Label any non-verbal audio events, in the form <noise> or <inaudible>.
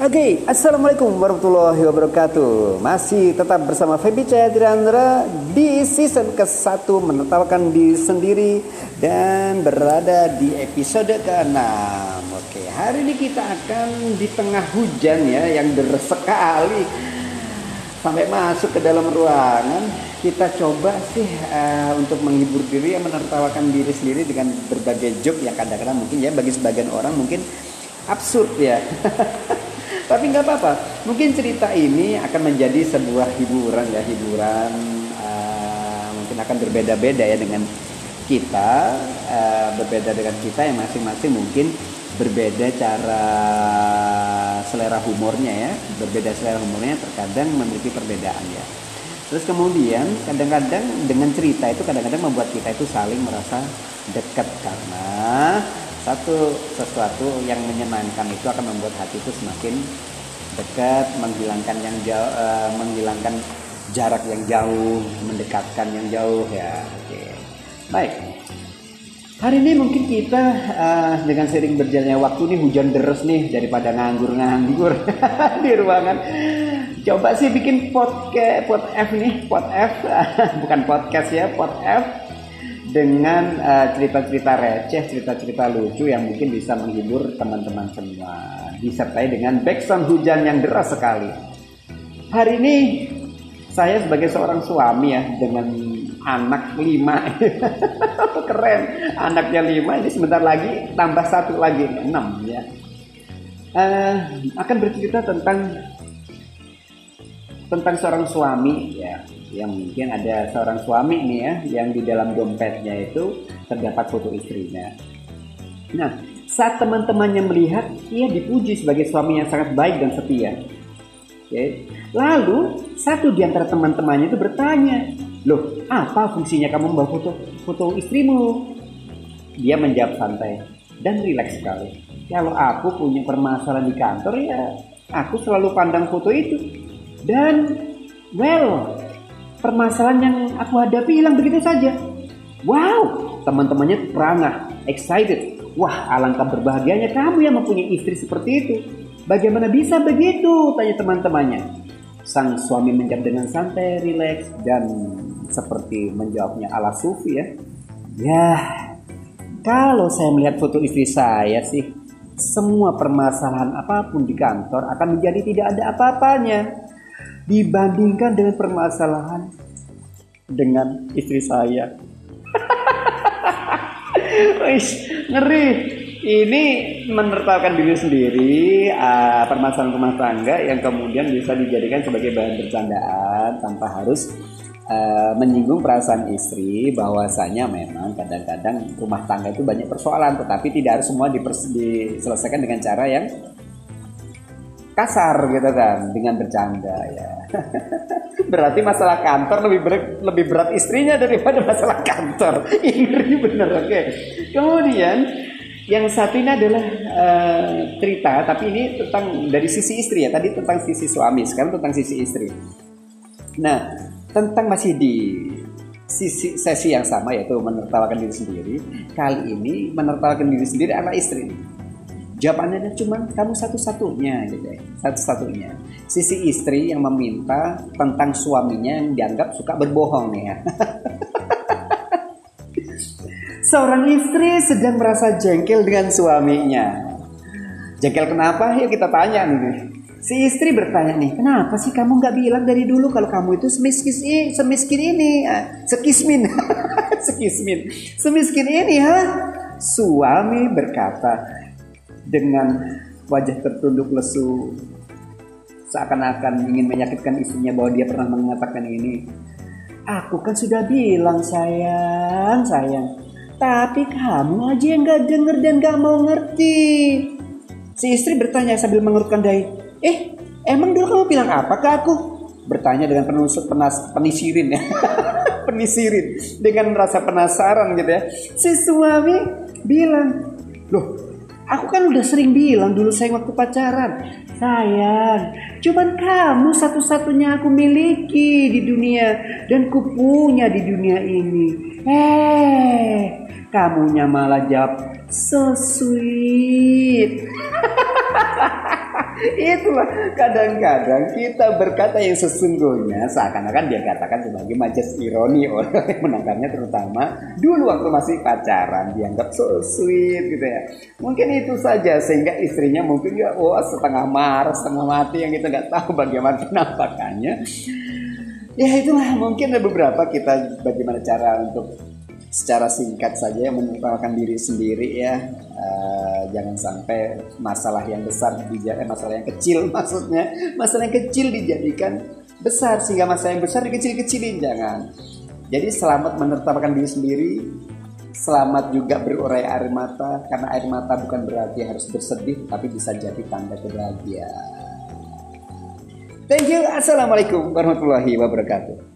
Oke, okay, Assalamualaikum warahmatullahi wabarakatuh. Masih tetap bersama Feby Cahyadriandra Di season ke-1 menertawakan di sendiri Dan berada di episode ke-6 Oke, hari ini kita akan di tengah hujan ya Yang deras sekali. Sampai masuk ke dalam ruangan. Kita coba sih uh, untuk menghibur diri ya Menertawakan diri sendiri dengan berbagai joke Yang kadang-kadang mungkin ya bagi sebagian orang mungkin absurd ya <laughs> Tapi nggak apa-apa. Mungkin cerita ini akan menjadi sebuah hiburan ya, hiburan uh, mungkin akan berbeda-beda ya dengan kita, uh, berbeda dengan kita yang masing-masing mungkin berbeda cara selera humornya ya, berbeda selera humornya terkadang memiliki perbedaan ya. Terus kemudian kadang-kadang dengan cerita itu kadang-kadang membuat kita itu saling merasa dekat karena satu sesuatu yang menyenangkan itu akan membuat hati itu semakin dekat menghilangkan yang jauh uh, menghilangkan jarak yang jauh mendekatkan yang jauh ya oke. Baik. Hari ini mungkin kita uh, dengan sering berjalannya waktu nih hujan deras nih daripada nganggur-nganggur <laughs> di ruangan. Coba sih bikin podcast pod F nih pod F <laughs> bukan podcast ya pod F dengan eh, cerita-cerita receh, cerita-cerita lucu yang mungkin bisa menghibur teman-teman semua. Disertai dengan background hujan yang deras sekali. Hari ini saya sebagai seorang suami ya dengan anak lima <laughs> keren anaknya lima ini sebentar lagi tambah satu lagi enam ya uh, akan bercerita tentang tentang seorang suami ya yang mungkin ada seorang suami nih ya yang di dalam dompetnya itu terdapat foto istrinya. Nah, saat teman-temannya melihat, ia dipuji sebagai suami yang sangat baik dan setia. Oke. Lalu satu di antara teman-temannya itu bertanya, loh apa fungsinya kamu membawa foto foto istrimu? Dia menjawab santai dan rileks sekali. Kalau aku punya permasalahan di kantor ya aku selalu pandang foto itu. Dan well permasalahan yang aku hadapi hilang begitu saja. Wow, teman-temannya perangah, excited. Wah, alangkah berbahagianya kamu yang mempunyai istri seperti itu. Bagaimana bisa begitu? Tanya teman-temannya. Sang suami menjawab dengan santai, rileks, dan seperti menjawabnya ala sufi ya. Ya, kalau saya melihat foto istri saya sih, semua permasalahan apa pun di kantor akan menjadi tidak ada apa-apanya dibandingkan dengan permasalahan dengan istri saya. <laughs> Wih, ngeri. Ini menertawakan diri sendiri uh, permasalahan rumah tangga yang kemudian bisa dijadikan sebagai bahan bercandaan tanpa harus uh, menyinggung perasaan istri bahwasanya memang kadang-kadang rumah tangga itu banyak persoalan tetapi tidak harus semua diselesaikan dengan cara yang kasar gitu kan dengan bercanda ya. <laughs> Berarti masalah kantor lebih berat, lebih berat istrinya daripada masalah kantor. <laughs> Ini bener oke. Okay. Kemudian yang satu ini adalah uh, cerita tapi ini tentang dari sisi istri ya. Tadi tentang sisi suami, sekarang tentang sisi istri. Nah, tentang masih di sisi sesi yang sama yaitu menertawakan diri sendiri. Kali ini menertawakan diri sendiri anak istri jawabannya cuma kamu satu-satunya gitu ya satu-satunya. Sisi istri yang meminta tentang suaminya yang dianggap suka berbohong nih ya. <laughs> Seorang istri sedang merasa jengkel dengan suaminya. Jengkel kenapa? Yuk kita tanya nih. Si istri bertanya nih, kenapa sih kamu nggak bilang dari dulu kalau kamu itu semiskin ini, semiskin ini, ah, sekismin, <laughs> sekismin, semiskin ini, ha? Suami berkata, dengan wajah tertunduk lesu seakan-akan ingin menyakitkan istrinya bahwa dia pernah mengatakan ini. Aku kan sudah bilang sayang sayang. Tapi kamu aja yang gak denger dan gak mau ngerti. Si istri bertanya sambil mengerutkan dahi eh emang dulu kamu bilang apa ke aku? Bertanya dengan penuh penas, penisirin ya. <laughs> Penisirin dengan rasa penasaran gitu ya. Si suami bilang loh Aku kan udah sering bilang dulu saya waktu pacaran. Sayang, cuman kamu satu-satunya aku miliki di dunia dan ku punya di dunia ini. Eh, kamunya malah jawab so sweet. Itulah kadang-kadang kita berkata yang sesungguhnya seakan-akan dia katakan sebagai majas ironi oleh menangkapnya terutama dulu waktu masih pacaran dianggap so sweet gitu ya. Mungkin itu saja sehingga istrinya mungkin ya oh setengah marah setengah mati yang kita nggak tahu bagaimana penampakannya. Ya itulah mungkin ada beberapa kita bagaimana cara untuk secara singkat saja menukarkan diri sendiri ya. Uh, jangan sampai masalah yang besar dijadikan eh, masalah yang kecil <laughs> maksudnya. Masalah yang kecil dijadikan besar sehingga masalah yang besar dikecil-kecilin jangan. Jadi selamat menertawakan diri sendiri selamat juga berurai air mata karena air mata bukan berarti harus bersedih tapi bisa jadi tanda kebahagiaan. Thank you. Assalamualaikum warahmatullahi wabarakatuh